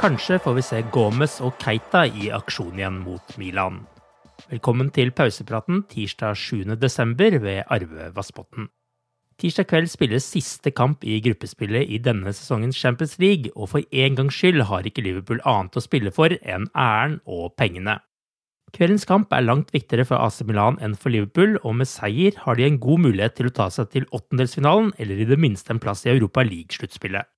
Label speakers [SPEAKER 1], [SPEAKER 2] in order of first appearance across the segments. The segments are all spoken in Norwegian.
[SPEAKER 1] Kanskje får vi se Gomez og Keita i aksjon igjen mot Milan. Velkommen til pausepraten tirsdag 7.12. ved Arve Vassbotn. Tirsdag kveld spilles siste kamp i gruppespillet i denne sesongens Champions League, og for en gangs skyld har ikke Liverpool annet å spille for enn æren og pengene. Kveldens kamp er langt viktigere for AC Milan enn for Liverpool, og med seier har de en god mulighet til å ta seg til åttendelsfinalen, eller i det minste en plass i Europa League-sluttspillet.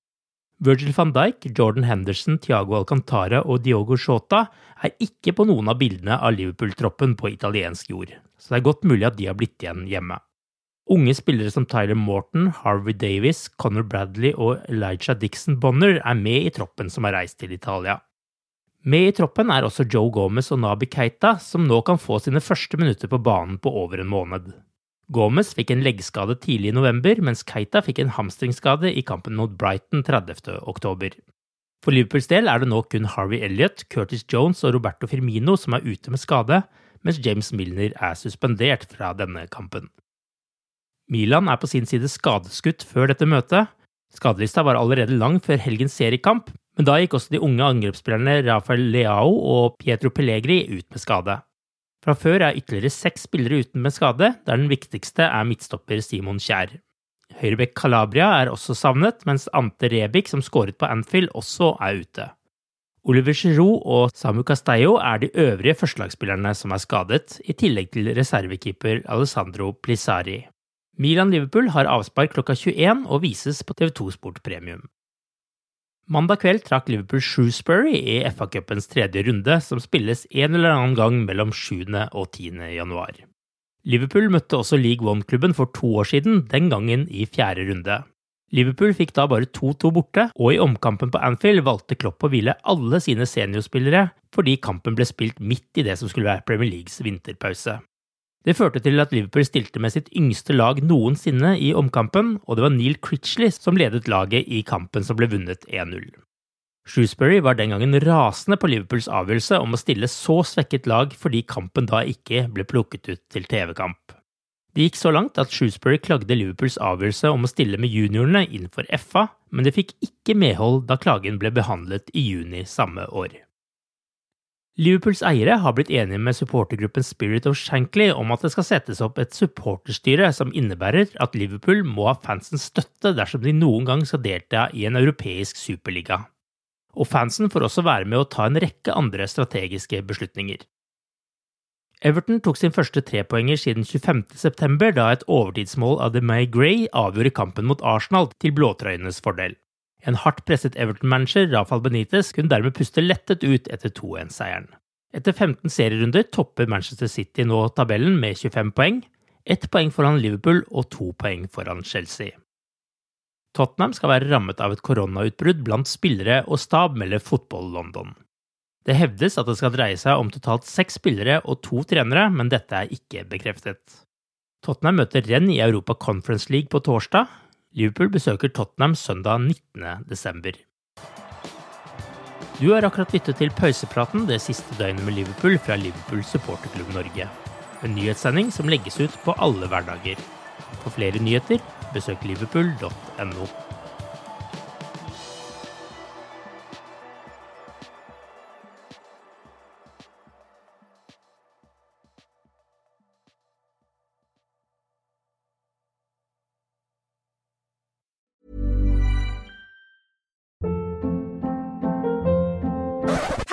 [SPEAKER 1] Virgil van Dijk, Jordan Henderson, Thiago Alcantara og Diogo Shota er ikke på noen av bildene av Liverpool-troppen på italiensk jord, så det er godt mulig at de har blitt igjen hjemme. Unge spillere som Tyler Morton, Harvey Davis, Conor Bradley og Elijah Dixon Bonner er med i troppen som har reist til Italia. Med i troppen er også Joe Gomez og Nabi Keita, som nå kan få sine første minutter på banen på over en måned. Gomez fikk en leggskade tidlig i november, mens Keita fikk en hamstringsskade i kampen mot Brighton 30. oktober. For Liverpools del er det nå kun Harvey Elliot, Curtis Jones og Roberto Firmino som er ute med skade, mens James Milner er suspendert fra denne kampen. Milan er på sin side skadeskutt før dette møtet. Skadelista var allerede lang før helgens seriekamp, men da gikk også de unge angrepsspillerne Rafael Leao og Pietro Pellegri ut med skade. Fra før er ytterligere seks spillere uten med skade, der den viktigste er midtstopper Simon Kjær. Høyrebekk Calabria er også savnet, mens Ante Rebik, som skåret på Anfield, også er ute. Oliver Giroud og Samu Castello er de øvrige førstelagsspillerne som er skadet, i tillegg til reservekeeper Alessandro Plissari. Milan-Liverpool har avspark klokka 21 og vises på TV2 Sport Premium. Mandag kveld trakk Liverpool Shrewsbury i FA-cupens tredje runde, som spilles en eller annen gang mellom 7. og 10. januar. Liverpool møtte også League One-klubben for to år siden, den gangen i fjerde runde. Liverpool fikk da bare 2-2 borte, og i omkampen på Anfield valgte Klopp å hvile alle sine seniorspillere fordi kampen ble spilt midt i det som skulle være Premier Leagues vinterpause. Det førte til at Liverpool stilte med sitt yngste lag noensinne i omkampen, og det var Neil Critchley som ledet laget i kampen som ble vunnet 1-0. Shrewsbury var den gangen rasende på Liverpools avgjørelse om å stille så svekket lag fordi kampen da ikke ble plukket ut til TV-kamp. Det gikk så langt at Shrewsbury klagde Liverpools avgjørelse om å stille med juniorene innenfor FA, men det fikk ikke medhold da klagen ble behandlet i juni samme år. Liverpools eiere har blitt enige med supportergruppen Spirit of Shankly om at det skal settes opp et supporterstyre som innebærer at Liverpool må ha fansens støtte dersom de noen gang skal delta i en europeisk superliga. Og fansen får også være med å ta en rekke andre strategiske beslutninger. Everton tok sin første trepoenger siden 25.9, da et overtidsmål av The May Gray avgjorde kampen mot Arsenal til blåtrøyenes fordel. En hardt presset Everton-manager, Rafael Benitez, kunne dermed puste lettet ut etter 2-1-seieren. Etter 15 serierunder topper Manchester City nå tabellen med 25 poeng, ett poeng foran Liverpool og to poeng foran Chelsea. Tottenham skal være rammet av et koronautbrudd blant spillere og stab, melder Fotball London. Det hevdes at det skal dreie seg om totalt seks spillere og to trenere, men dette er ikke bekreftet. Tottenham møter Renn i Europa Conference League på torsdag. Liverpool besøker Tottenham søndag 19. desember. Du har akkurat lyttet til pausepraten det siste døgnet med Liverpool fra Liverpool supporterklubb Norge. En nyhetssending som legges ut på alle hverdager. For flere nyheter, besøk liverpool.no.